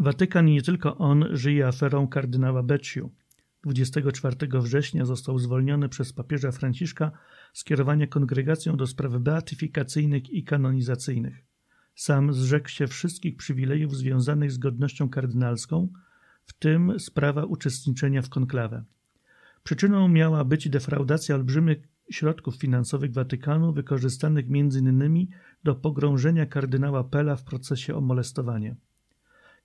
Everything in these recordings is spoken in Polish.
Watykan i nie tylko on żyje aferą kardynała Becciu. 24 września został zwolniony przez papieża Franciszka z kierowania kongregacją do spraw beatyfikacyjnych i kanonizacyjnych. Sam zrzekł się wszystkich przywilejów związanych z godnością kardynalską, w tym sprawa uczestniczenia w konklawę. Przyczyną miała być defraudacja olbrzymich środków finansowych Watykanu wykorzystanych m.in. do pogrążenia kardynała Pela w procesie o molestowanie.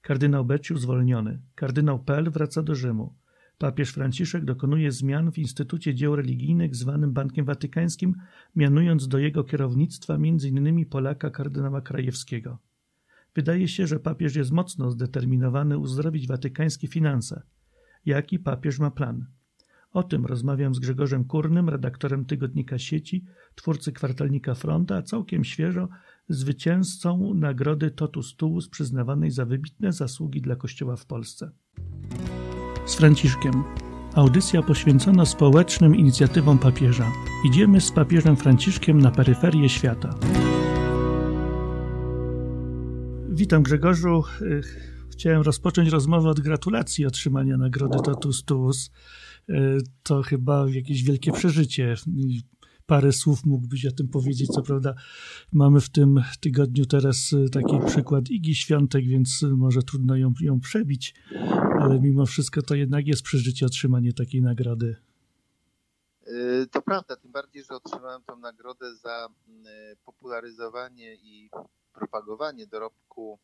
Kardynał Becciu zwolniony. Kardynał Pell wraca do Rzymu. Papież Franciszek dokonuje zmian w Instytucie Dzieł Religijnych zwanym Bankiem Watykańskim, mianując do jego kierownictwa m.in. Polaka kardynała Krajewskiego. Wydaje się, że papież jest mocno zdeterminowany uzdrowić watykańskie finanse. Jaki papież ma plan? O tym rozmawiam z Grzegorzem Kurnym, redaktorem tygodnika sieci, twórcy kwartalnika Fronta, a całkiem świeżo zwycięzcą nagrody Totus Tuus przyznawanej za wybitne zasługi dla Kościoła w Polsce. Z Franciszkiem. Audycja poświęcona społecznym inicjatywom papieża. Idziemy z papieżem Franciszkiem na peryferię świata. Witam Grzegorzu. Chciałem rozpocząć rozmowę od gratulacji otrzymania nagrody Totus Tuus. To chyba jakieś wielkie przeżycie parę słów mógłbyś o tym powiedzieć. Co prawda mamy w tym tygodniu teraz y, taki przykład Igi Świątek, więc może trudno ją, ją przebić, ale mimo wszystko to jednak jest przeżycie otrzymanie takiej nagrody. Y, to prawda, tym bardziej, że otrzymałem tę nagrodę za y, popularyzowanie i propagowanie dorobku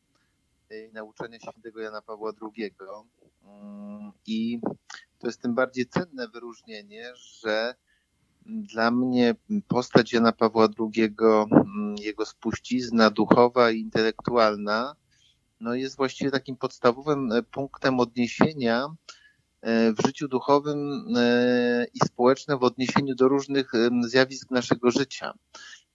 nauczania świętego Jana Pawła II. Mm, I to jest tym bardziej cenne wyróżnienie, że dla mnie postać Jana Pawła II, mm, jego spuścizna duchowa i intelektualna, no jest właściwie takim podstawowym e, punktem odniesienia e, w życiu duchowym e, i społecznym w odniesieniu do różnych zjawisk naszego życia.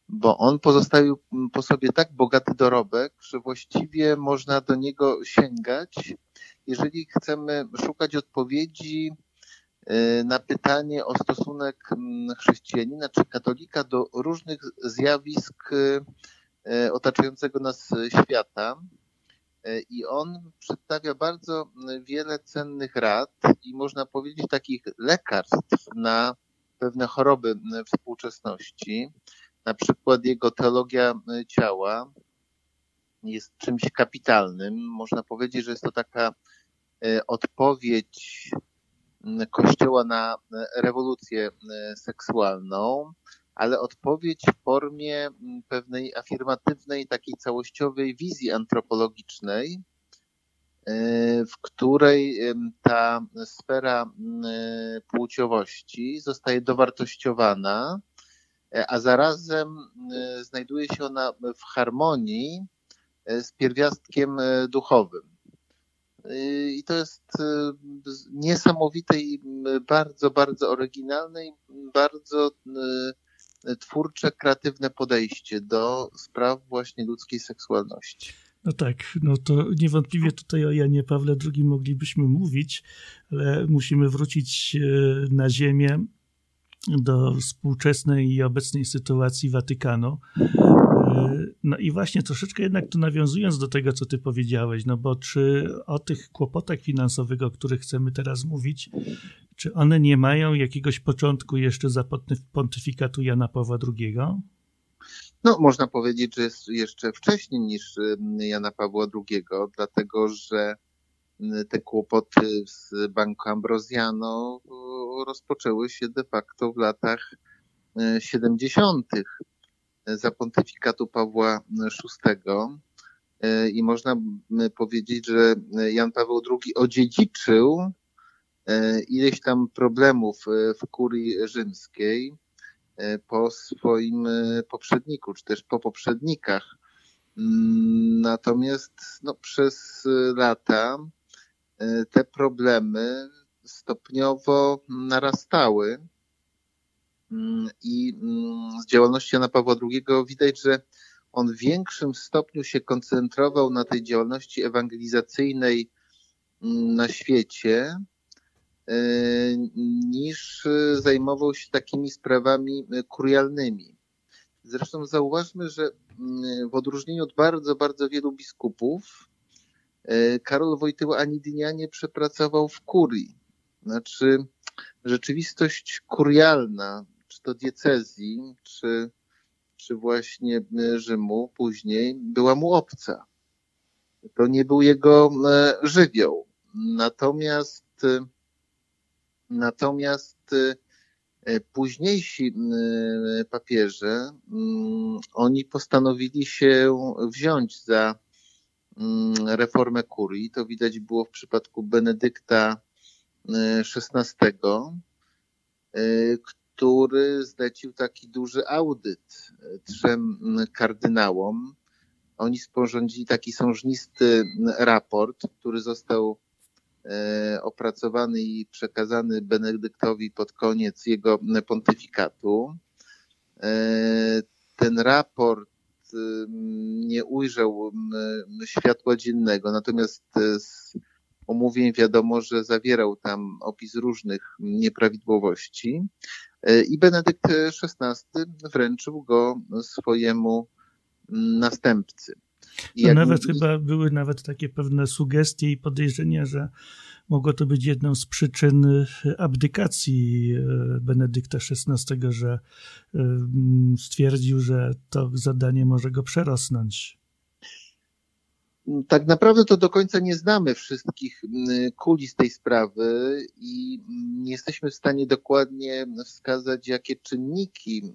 Bo on pozostawił po sobie tak bogaty dorobek, że właściwie można do niego sięgać, jeżeli chcemy szukać odpowiedzi na pytanie o stosunek mm, chrześcijanina czy katolika do różnych zjawisk y, y, otaczającego nas świata. I on przedstawia bardzo wiele cennych rad i można powiedzieć takich lekarstw na pewne choroby współczesności. Na przykład jego teologia ciała jest czymś kapitalnym. Można powiedzieć, że jest to taka odpowiedź Kościoła na rewolucję e, seksualną, ale odpowiedź w formie pewnej afirmatywnej, takiej całościowej wizji antropologicznej, e, w której ta sfera płciowości zostaje dowartościowana, e, a zarazem znajduje się ona w harmonii z pierwiastkiem duchowym. I to jest y, niesamowite i bardzo, bardzo oryginalne i bardzo y, twórcze, kreatywne podejście do spraw właśnie ludzkiej seksualności. No tak, no to niewątpliwie tutaj o Janie Pawle II moglibyśmy mówić, ale musimy wrócić y, na ziemię do współczesnej i obecnej sytuacji Watykanu. No i właśnie troszeczkę jednak tu nawiązując do tego, co ty powiedziałeś, no bo czy o tych kłopotach finansowych, o których chcemy teraz mówić, czy one nie mają jakiegoś początku jeszcze za pontyfikatu Jana Pawła II? No, można powiedzieć, że jest jeszcze wcześniej niż Jana Pawła II, dlatego że te kłopoty z Banco Ambrosiano rozpoczęły się de facto w latach 70 za pontyfikatu Pawła VI e, i można powiedzieć, że Jan Paweł II odziedziczył e, ileś tam problemów e, w kurii rzymskiej po swoim poprzedniku, czy też po poprzednikach. Mm, natomiast no, przez lata te problemy stopniowo narastały I mm, z działalności Jana Pawła II widać, że on w większym stopniu się koncentrował na tej działalności ewangelizacyjnej mm, na świecie, e, niż zajmował się takimi sprawami kurialnymi. Zresztą zauważmy, że w odróżnieniu od bardzo, bardzo wielu biskupów, Karol Wojtyła ani dnia nie przepracował w kurii. Znaczy, rzeczywistość kurialna, to diecezji, czy, czy właśnie Rzymu później, była mu obca. To nie był jego żywioł. Natomiast, natomiast E, późniejsi e, papieże, mm, oni postanowili się wziąć za mm, reformę kurii. To widać było w przypadku Benedykta XVI, e, który zlecił taki duży audyt trzem kardynałom. Oni sporządzili taki sążnisty raport, który został E, opracowany i przekazany Benedyktowi pod koniec jego pontyfikatu. E, ten raport nie ujrzał światła dziennego, natomiast z omówień wiadomo, że zawierał tam opis różnych nieprawidłowości e, i Benedykt XVI wręczył go swojemu następcy. To nawet chyba były nawet takie pewne sugestie i podejrzenia, że mogło to być jedną z przyczyn abdykacji e, Benedykta XVI, że e, stwierdził, że to zadanie może go przerosnąć. Tak naprawdę to do końca nie znamy wszystkich kulis tej sprawy i nie jesteśmy w stanie dokładnie wskazać, jakie czynniki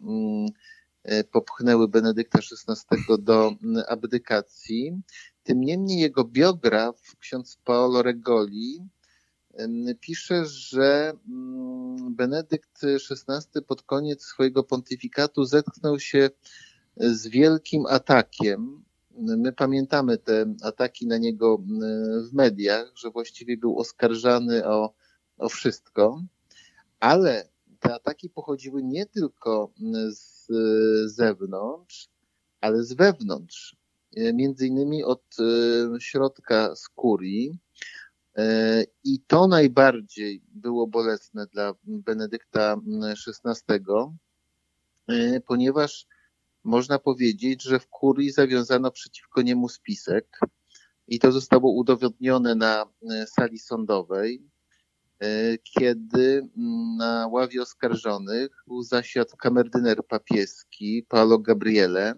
E, popchnęły Benedykta XVI do abdykacji. Tym niemniej jego biograf, ksiądz Paolo Regoli, pisze, że Benedykt XVI pod koniec swojego pontyfikatu zetknął się z wielkim atakiem. My pamiętamy te ataki na niego w mediach, że właściwie był oskarżany o, o wszystko, ale te ataki pochodziły nie tylko z zewnątrz, ale z wewnątrz. E, między innymi od e, środka skóry. E, I to najbardziej było bolesne dla Benedykta XVI, ponieważ można powiedzieć, że w kurii zawiązano przeciwko niemu spisek i to zostało udowodnione na sali sądowej. E, kiedy na ławie oskarżonych zasiadł kamerdyner papieski Paolo Gabriele.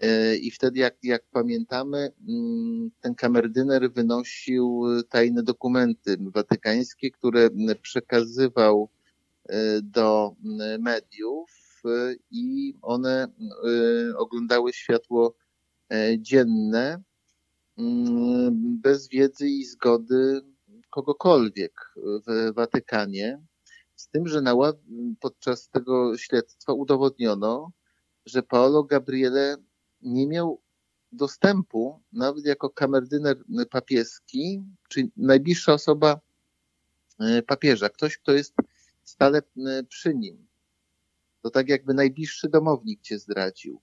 E, I wtedy, jak, jak pamiętamy, mm, ten kamerdyner wynosił tajne dokumenty watykańskie, które przekazywał e, do mediów i one oglądały światło dzienne mm, bez wiedzy i zgody kogokolwiek w Watykanie, z tym, że na, podczas tego śledztwa udowodniono, że Paolo Gabriele nie miał dostępu, nawet jako kamerdyner papieski, czyli najbliższa osoba e, papieża, ktoś, kto jest stale e, przy nim. To tak jakby najbliższy domownik cię zdradził.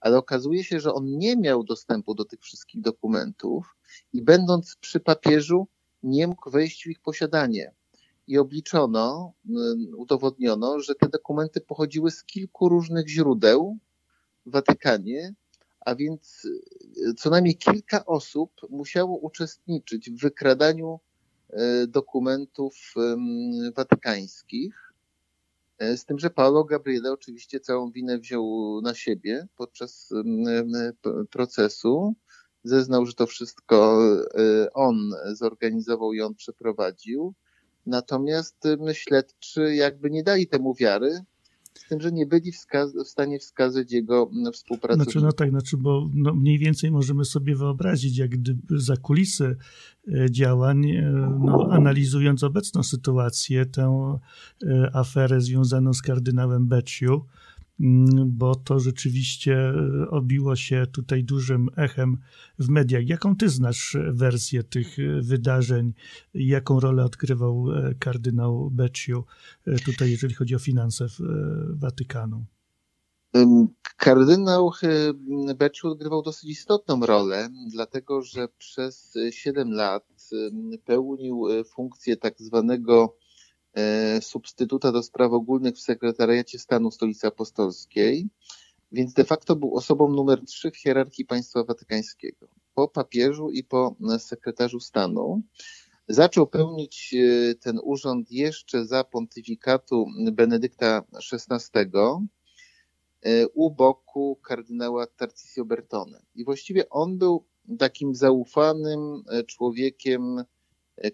Ale okazuje się, że on nie miał dostępu do tych wszystkich dokumentów i będąc przy papieżu, nie mógł wejść w ich posiadanie. I obliczono, y, udowodniono, że te dokumenty pochodziły z kilku różnych źródeł w Watykanie, a więc y, co najmniej kilka osób musiało uczestniczyć w wykradaniu y, dokumentów watykańskich. Z tym, że Paolo Gabriele oczywiście całą winę wziął na siebie podczas procesu zeznał, że to wszystko y, on zorganizował i on przeprowadził. Natomiast y, śledczy jakby nie dali temu wiary, z tym, że nie byli w stanie wskazać jego współpracowników. Znaczy, no tak, znaczy, bo no mniej więcej możemy sobie wyobrazić, jak gdyby za kulisy y, działań, no, analizując obecną sytuację, tę aferę związaną z kardynałem Becciu, Mm, bo to rzeczywiście e, obiło się tutaj dużym echem w mediach. Jaką ty znasz wersję tych e, wydarzeń? Jaką rolę odgrywał e, kardynał Becciu tutaj, jeżeli chodzi o finanse Watykanu? Kardynał Becciu odgrywał dosyć istotną rolę, dlatego że przez 7 lat pełnił funkcję tak zwanego E, substytuta do spraw ogólnych w sekretariacie stanu Stolicy Apostolskiej, więc de facto był osobą numer trzy w hierarchii państwa watykańskiego. po papieżu i po sekretarzu stanu. Zaczął pełnić ten urząd jeszcze za pontyfikatu Benedykta XVI u boku kardynała Tarcisio Bertone. I właściwie on był takim zaufanym człowiekiem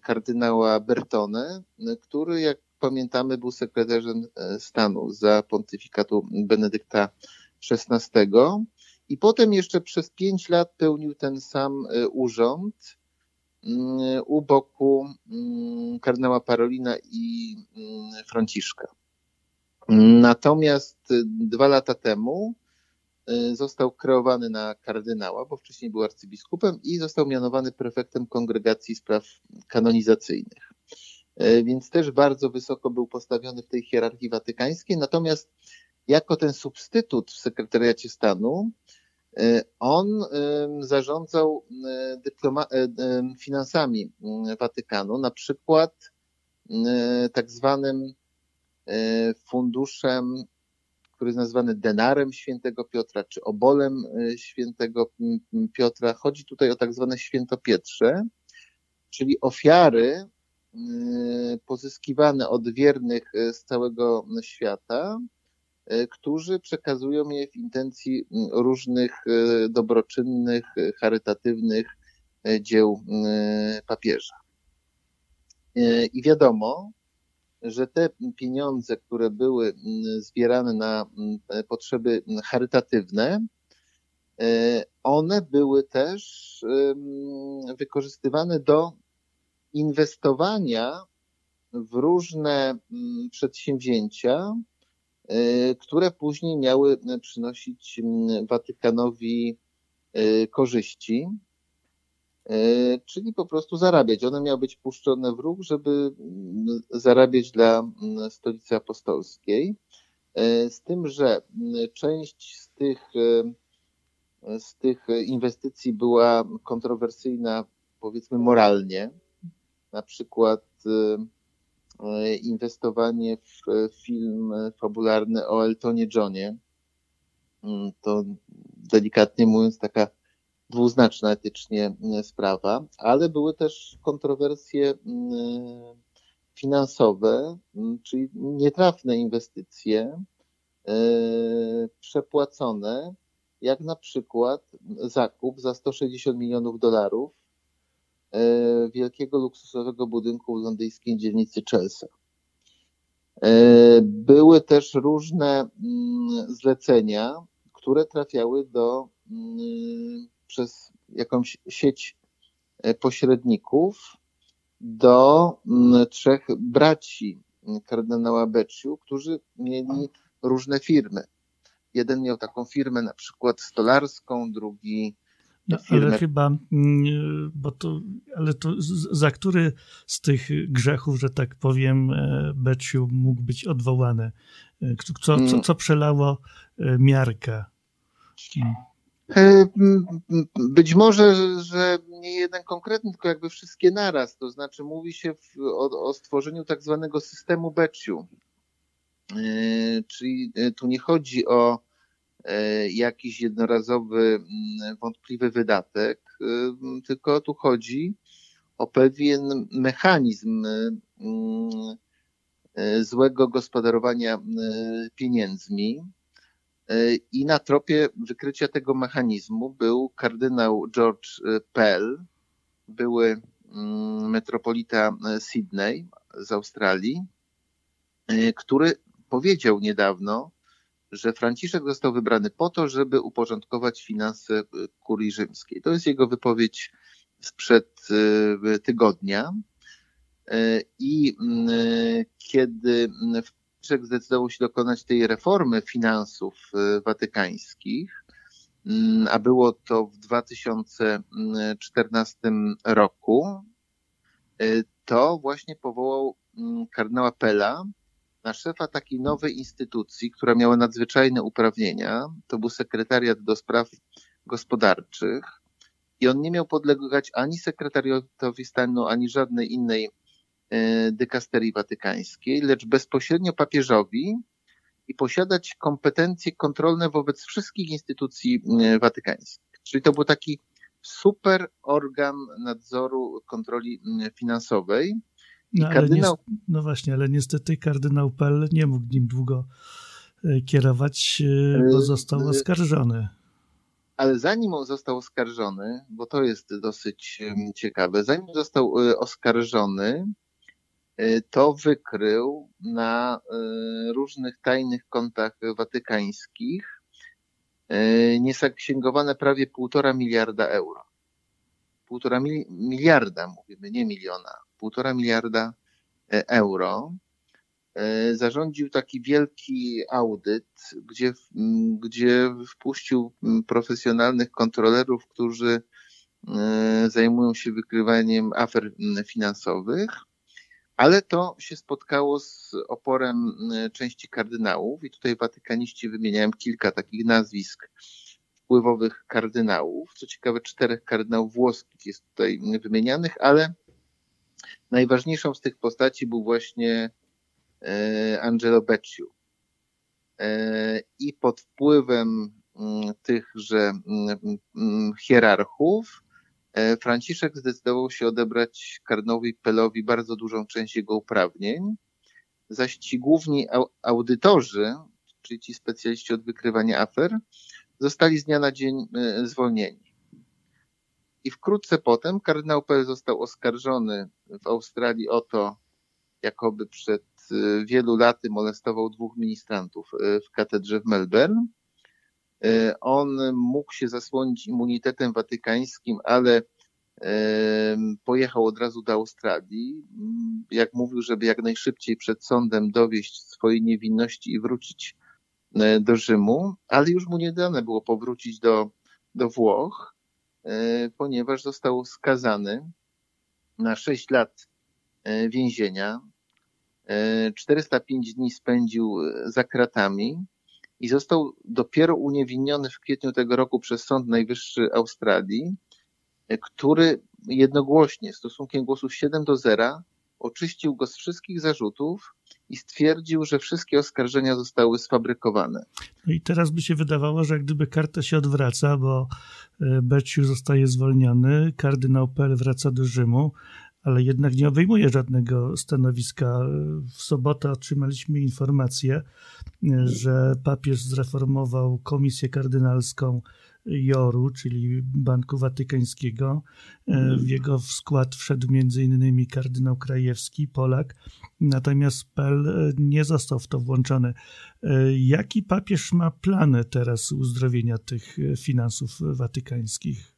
kardynała Bertone, który, jak pamiętamy, był sekretarzem e, stanu za pontyfikatu Benedykta XVI. I potem jeszcze przez pięć lat pełnił ten sam e, urząd mm, u boku mm, kardynała Parolina i mm, Franciszka. Natomiast e, dwa lata temu został kreowany na kardynała, bo wcześniej był arcybiskupem i został mianowany prefektem Kongregacji Spraw Kanonizacyjnych. E, więc też bardzo wysoko był postawiony w tej hierarchii watykańskiej. Natomiast jako ten substytut w sekretariacie stanu, e, on zarządzał finansami Watykanu, na przykład tak zwanym funduszem, który jest nazwany denarem świętego Piotra, czy obolem świętego Piotra. Chodzi tutaj o tak zwane świętopietrze, czyli ofiary Y, pozyskiwane od wiernych y, z całego świata, którzy przekazują je w intencji różnych dobroczynnych, charytatywnych dzieł papieża. I wiadomo, że te pieniądze, które były zbierane na potrzeby charytatywne, one były też wykorzystywane do inwestowania w różne mm, przedsięwzięcia, y, które później miały przynosić mm, Watykanowi korzyści, czyli po prostu zarabiać. One miały być puszczone w ruch, żeby mm, zarabiać dla stolicy apostolskiej. Z tym, że część z tych, z tych inwestycji była kontrowersyjna, powiedzmy, moralnie, na przykład inwestowanie w film fabularny o Eltonie Johnie. Mm, to delikatnie mówiąc taka dwuznaczna etycznie y, sprawa, ale były też kontrowersje finansowe, czyli nietrafne inwestycje przepłacone, jak na przykład zakup za 160 milionów dolarów E, wielkiego luksusowego budynku w londyńskiej dzielnicy Chelsea. E, były też różne zlecenia, które trafiały do, przez jakąś sieć e, pośredników do mm, trzech braci kardynała Becciu, którzy mieli różne firmy. Jeden miał taką firmę na przykład stolarską, drugi no, ale chyba, mm, bo to, ale to za który z tych grzechów, że tak powiem, e, Beciu mógł być odwołany? E, co, co, mm. co przelało e, miarkę? Być może, że nie jeden konkretny, tylko jakby wszystkie naraz. To znaczy mówi się w, o, o, stworzeniu tak zwanego systemu Beciu. Czyli tu nie chodzi o E, jakiś jednorazowy, wątpliwy wydatek, e, tylko tu chodzi o pewien mechanizm e, złego gospodarowania pieniędzmi. I na tropie wykrycia tego mechanizmu był kardynał George Pell, były mm, metropolita Sydney z Australii, który powiedział niedawno, że Franciszek został wybrany po to, żeby uporządkować finanse kurii rzymskiej. To jest jego wypowiedź sprzed tygodnia. I kiedy Franciszek zdecydował się dokonać tej reformy finansów watykańskich, a było to w 2014 roku, to właśnie powołał kardynała Pela, na szefa takiej nowej instytucji, która miała nadzwyczajne uprawnienia. To był sekretariat do spraw gospodarczych i on nie miał podlegać ani sekretariatowi stanu, ani żadnej innej dykasterii watykańskiej, lecz bezpośrednio papieżowi i posiadać kompetencje kontrolne wobec wszystkich instytucji e, watykańskich. Czyli to był taki super organ nadzoru kontroli finansowej. No, kardynał... nie, no właśnie, ale niestety kardynał Pell nie mógł nim długo kierować, bo został oskarżony. Ale zanim on został oskarżony, bo to jest dosyć ciekawe, zanim został oskarżony, to wykrył na różnych tajnych kontach watykańskich niesaksięgowane prawie półtora miliarda euro. Półtora miliarda, mówimy, nie miliona, półtora miliarda euro. Zarządził taki wielki audyt, gdzie, gdzie wpuścił profesjonalnych kontrolerów, którzy zajmują się wykrywaniem afer finansowych, ale to się spotkało z oporem części kardynałów i tutaj watykaniści wymieniają kilka takich nazwisk wpływowych kardynałów. Co ciekawe, czterech kardynałów włoskich jest tutaj wymienianych, ale najważniejszą z tych postaci był właśnie E, Angelo Becciu. E, I pod wpływem tychże hierarchów Franciszek zdecydował się odebrać kardynałowi Pelowi bardzo dużą część jego uprawnień, zaś ci główni audytorzy, czyli ci specjaliści od wykrywania afer, zostali z dnia na dzień zwolnieni. I wkrótce potem kardynał Pel został oskarżony w Australii o to, jakoby przed y, wielu laty molestował dwóch ministrantów w katedrze w Melbourne. Y, on mógł się zasłonić immunitetem watykańskim, ale pojechał od razu do Australii. Jak mówił, żeby jak najszybciej przed sądem dowieść swojej niewinności i wrócić do Rzymu, ale już mu nie dane było powrócić do, do Włoch, ponieważ został skazany na 6 lat więzienia 405 dni spędził za kratami i został dopiero uniewinniony w kwietniu tego roku przez Sąd Najwyższy Australii, który jednogłośnie, stosunkiem głosów 7 do 0, oczyścił go z wszystkich zarzutów i stwierdził, że wszystkie oskarżenia zostały sfabrykowane. No i teraz by się wydawało, że jak gdyby karta się odwraca, bo e, Beciu zostaje zwolniony, kardynał Pell wraca do Rzymu, ale jednak nie obejmuje żadnego stanowiska. W sobotę otrzymaliśmy informację, że papież zreformował komisję kardynalską JORU, czyli Banku Watykańskiego. W jego skład wszedł m.in. kardynał Krajewski, Polak, natomiast PEL nie został w to włączony. Jaki papież ma plany teraz uzdrowienia tych finansów watykańskich?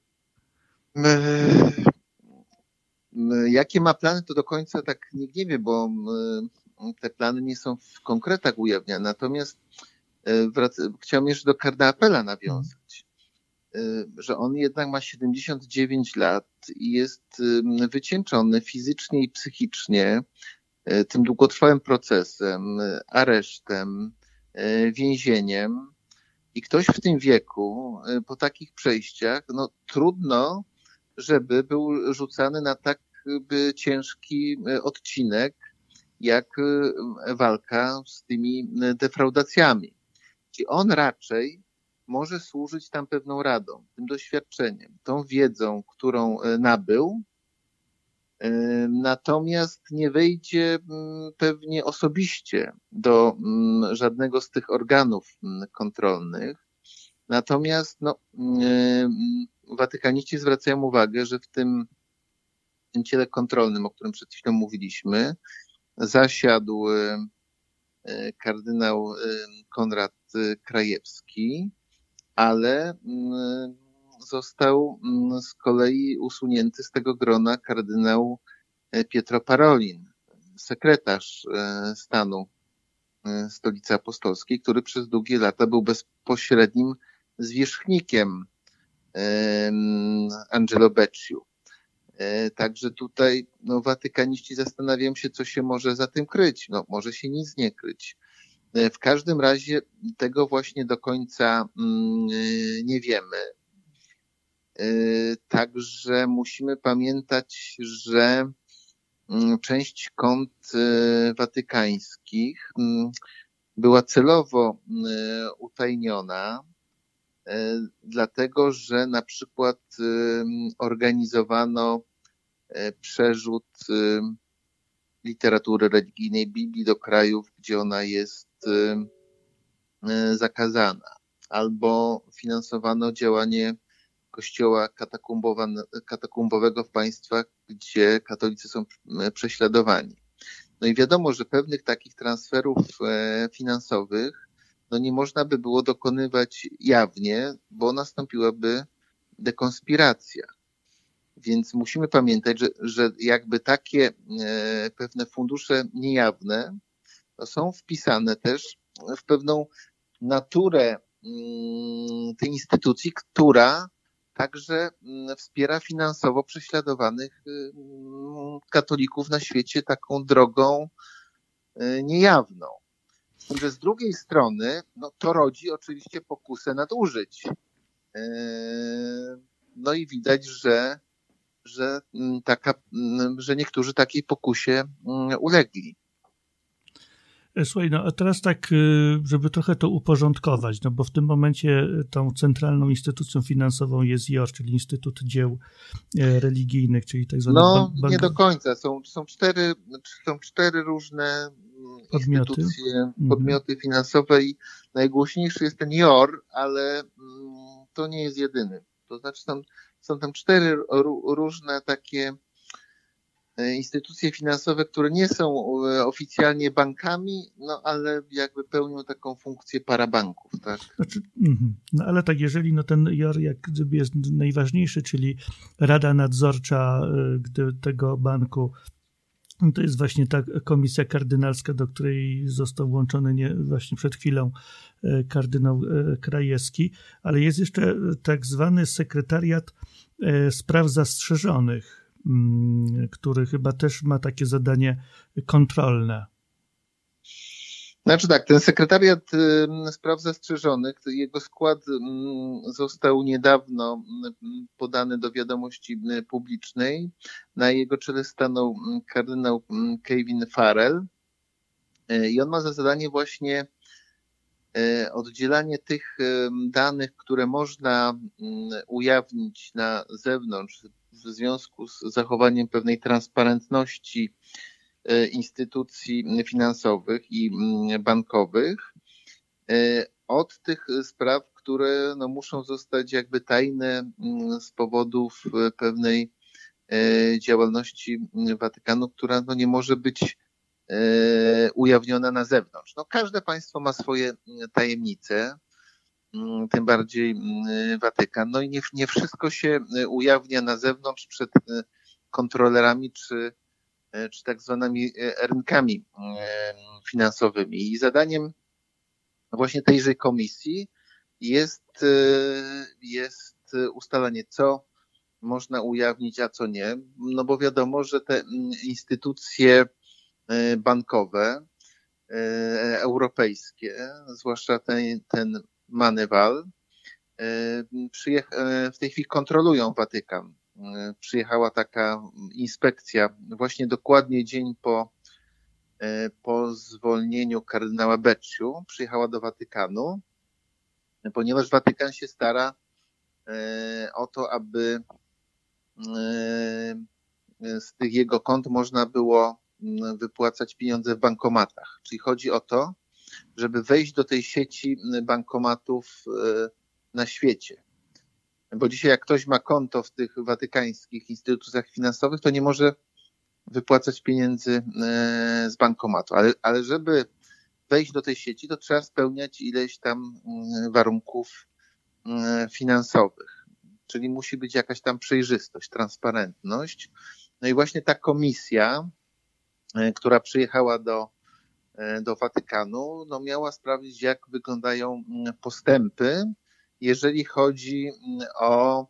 Jakie ma plany, to do końca tak nikt nie wie, bo te plany nie są w konkretach ujawniane. Natomiast e, chciałem jeszcze do Kardapela nawiązać, e, że on jednak ma 79 lat i jest wycieńczony fizycznie i psychicznie e, tym długotrwałym procesem, aresztem, więzieniem. I ktoś w tym wieku, po takich przejściach, no trudno żeby był rzucany na tak ciężki e, odcinek, jak e, walka z tymi e, defraudacjami. Czyli on raczej może służyć tam pewną radą, tym doświadczeniem, tą wiedzą, którą nabył, natomiast nie wejdzie pewnie osobiście do żadnego z tych organów kontrolnych. Natomiast no, watykaniści zwracają uwagę, że w tym ciele kontrolnym, o którym przed chwilą mówiliśmy, zasiadł e, kardynał e, Konrad Krajewski, ale mm, został mm, z kolei usunięty z tego grona kardynał Pietro Parolin, sekretarz stanu Stolicy Apostolskiej, który przez długie lata był bezpośrednim zwierzchnikiem Angelo Becciu. E, także tutaj no, watykaniści zastanawiają się, co się może za tym kryć. No, może się nic nie kryć. E, w każdym razie tego właśnie do końca mm, nie wiemy. E, także musimy pamiętać, że mm, część kont watykańskich mm, była celowo utajniona dlatego że na przykład organizowano przerzut literatury religijnej Biblii do krajów, gdzie ona jest zakazana, albo finansowano działanie kościoła katakumbowego w państwach, gdzie katolicy są prześladowani. No i wiadomo, że pewnych takich transferów e, finansowych no nie można by było dokonywać jawnie, bo nastąpiłaby dekonspiracja. Więc musimy pamiętać, że, że jakby takie e, pewne fundusze niejawne no są wpisane też w pewną naturę mm, tej instytucji, która także mm, wspiera finansowo prześladowanych y, mm, katolików na świecie taką drogą y, niejawną. Że z drugiej strony, no to rodzi oczywiście pokusę nadużyć. Y, no i widać, że, że, mm, taka, że niektórzy takiej pokusie ulegli. Słuchaj, no a teraz tak, y, żeby trochę to uporządkować, no bo w tym momencie tą centralną instytucją finansową jest JOR, czyli Instytut Dzieł e, Religijnych, czyli tak zwany No, nie do końca. Są, są, cztery, są cztery różne mm, podmioty. instytucje, mhm. podmioty finansowe i najgłośniejszy jest ten JOR, ale mm, to nie jest jedyny. To znaczy są, są tam cztery różne takie E, instytucje finansowe, które nie są e, oficjalnie bankami, no ale jakby pełnią taką funkcję parabanków, tak? Znaczy, mhm. no ale tak, jeżeli no ten JOR jak gdyby jest najważniejszy, czyli Rada Nadzorcza e, tego banku, to jest właśnie ta komisja kardynalska, do której został włączony nie, właśnie przed chwilą kardynał Krajewski, ale jest jeszcze tak zwany sekretariat spraw zastrzeżonych Mm, który chyba też ma takie zadanie kontrolne. Znaczy tak, ten sekretariat spraw zastrzeżonych, jego skład został niedawno podany do wiadomości publicznej. Na jego czele stanął kardynał Kevin Farrell e, i on ma za zadanie właśnie e, oddzielanie tych danych, które można ujawnić na zewnątrz, w związku z zachowaniem pewnej transparentności instytucji finansowych i mm, bankowych e, od tych spraw, które no, muszą zostać jakby tajne mm, z powodów e, pewnej działalności Watykanu, która no, nie może być ujawniona na zewnątrz. No, każde państwo ma swoje tajemnice. Mm, tym bardziej mm, Watykan. No i nie, nie wszystko się ujawnia na zewnątrz przed kontrolerami czy, czy tak zwanymi rynkami finansowymi. I zadaniem właśnie tejże komisji jest, jest ustalenie, co można ujawnić, a co nie. No bo wiadomo, że te instytucje bankowe, europejskie, zwłaszcza ten, ten Manewal, e, e, w tej chwili kontrolują Watykan. E, przyjechała taka inspekcja właśnie dokładnie dzień po, po zwolnieniu kardynała Becciu. Przyjechała do Watykanu, ponieważ Watykan się stara o to, aby z tych jego kont można było wypłacać pieniądze w bankomatach. Czyli chodzi o to, żeby wejść do tej sieci bankomatów e, na świecie. Bo dzisiaj jak ktoś ma konto w tych watykańskich instytucjach finansowych, to nie może wypłacać pieniędzy e, z bankomatu. Ale, ale żeby wejść do tej sieci, to trzeba spełniać ileś tam warunków finansowych. Czyli musi być jakaś tam przejrzystość, transparentność. No i właśnie ta komisja, e, która przyjechała do E, do Watykanu, no miała sprawdzić, jak wyglądają mm, postępy, jeżeli chodzi mm, o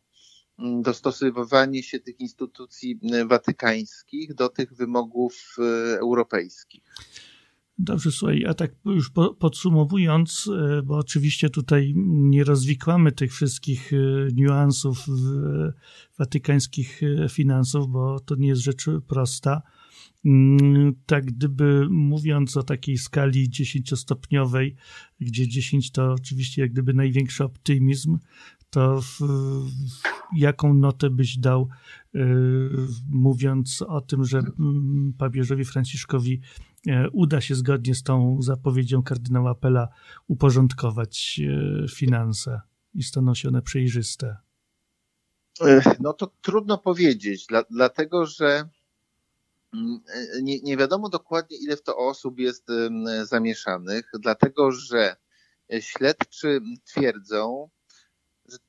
mm, dostosowywanie się tych instytucji watykańskich do tych wymogów e, europejskich. Dobrze, słuchaj, a tak już podsumowując, e, bo oczywiście tutaj nie rozwikłamy tych wszystkich niuansów watykańskich finansów, bo to nie jest rzecz prosta Mm, tak gdyby mówiąc o takiej skali dziesięciostopniowej, gdzie 10 to oczywiście jak gdyby największy optymizm, to w, jaką notę byś dał, y, mówiąc o tym, że mm, papieżowi Franciszkowi e, uda się zgodnie z tą zapowiedzią kardynała Pela uporządkować e, finanse i staną się one przejrzyste? No to trudno powiedzieć, dla, dlatego że mm, nie, nie wiadomo dokładnie, ile w to osób jest zamieszanych, dlatego że śledczy twierdzą,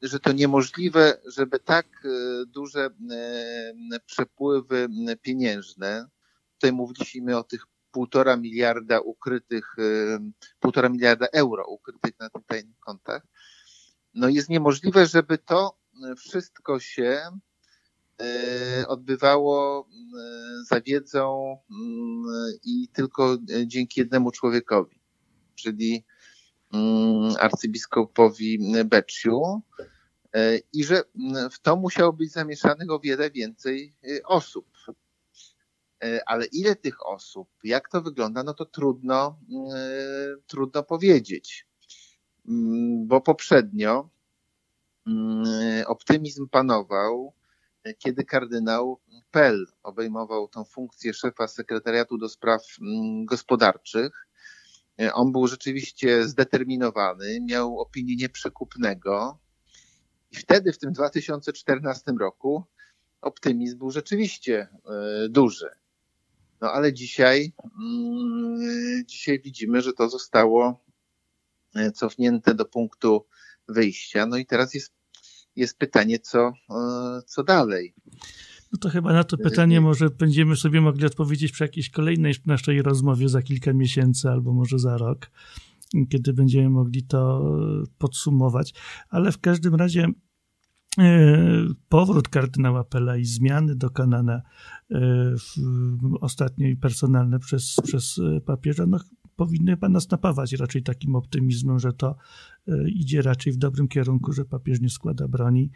że, to niemożliwe, żeby tak e, duże e, przepływy pieniężne, tutaj mówiliśmy o tych półtora miliarda ukrytych, e, półtora miliarda euro ukrytych na tych kontach, no jest niemożliwe, żeby to wszystko się odbywało za wiedzą i tylko dzięki jednemu człowiekowi, czyli Mm, arcybiskupowi Becciu e, i że mm, w to musiało być zamieszanych o wiele więcej e, osób. E, ale ile tych osób, jak to wygląda, no to trudno, trudno powiedzieć. Mm, bo poprzednio optymizm panował, kiedy kardynał Pell obejmował tą funkcję szefa sekretariatu do spraw gospodarczych E, on był rzeczywiście zdeterminowany, miał opinię nieprzekupnego i wtedy, w tym 2014 roku, optymizm był rzeczywiście e, duży. No ale dzisiaj, mm, dzisiaj widzimy, że to zostało e, cofnięte do punktu wyjścia. No i teraz jest, jest pytanie, co, co dalej. No to chyba na to pytanie może będziemy sobie mogli odpowiedzieć przy jakiejś kolejnej naszej rozmowie za kilka miesięcy albo może za rok, kiedy będziemy mogli to podsumować. Ale w każdym razie e, powrót kardynała Pela i zmiany dokonane e, ostatnio i personalne przez, przez papieża, no, powinny nas napawać raczej takim optymizmem, że to e, idzie raczej w dobrym kierunku, że papież nie składa broni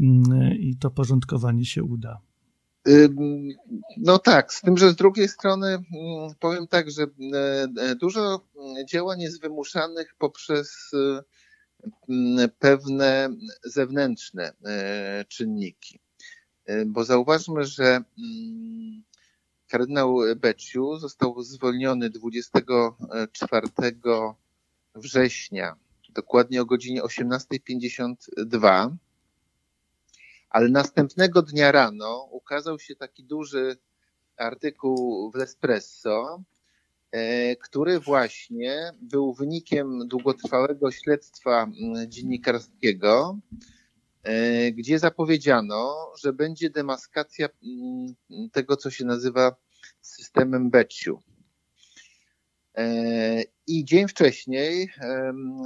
mm, i to porządkowanie się uda. No tak, z tym, że z drugiej strony mm, powiem tak, że e, e, dużo działań jest wymuszanych poprzez pewne zewnętrzne czynniki. Bo zauważmy, że mm, kardynał Becciu został zwolniony 24 września, dokładnie o godzinie 18.52 ale następnego dnia rano ukazał się taki duży artykuł w L'Espresso, e, który właśnie był wynikiem długotrwałego śledztwa mm, dziennikarskiego, gdzie zapowiedziano, że będzie demaskacja mm, tego, co się nazywa systemem Becciu. E, I dzień wcześniej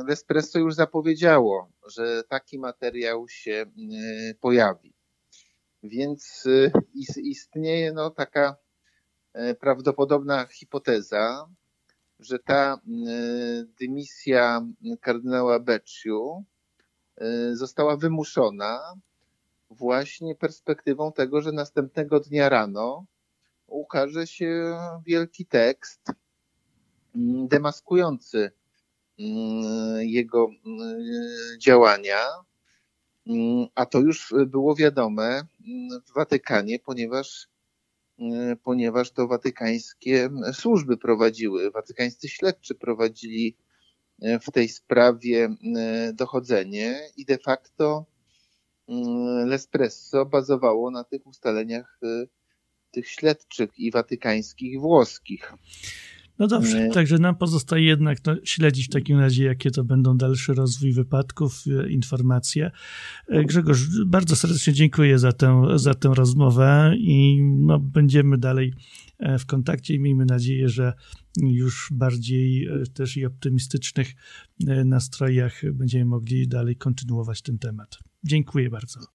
L'espresso już zapowiedziało, że taki materiał się e, pojawi. Więc e, istnieje no, taka prawdopodobna hipoteza, że ta dymisja kardynała Becciu została wymuszona właśnie perspektywą tego, że następnego dnia rano ukaże się wielki tekst Mm, demaskujący mm, jego mm, działania, a to już było wiadome w Watykanie, ponieważ, ponieważ to watykańskie służby prowadziły, watykańscy śledczy prowadzili w tej sprawie dochodzenie i de facto L'Espresso bazowało na tych ustaleniach tych śledczych i watykańskich, i włoskich. No dobrze, także nam pozostaje jednak no, śledzić w takim razie, jakie to będą dalszy rozwój wypadków, e, informacje. E, Grzegorz, bardzo serdecznie dziękuję za tę, za tę rozmowę i no, będziemy dalej e, w kontakcie i miejmy nadzieję, że już bardziej też i optymistycznych nastrojach będziemy mogli dalej kontynuować ten temat. Dziękuję bardzo.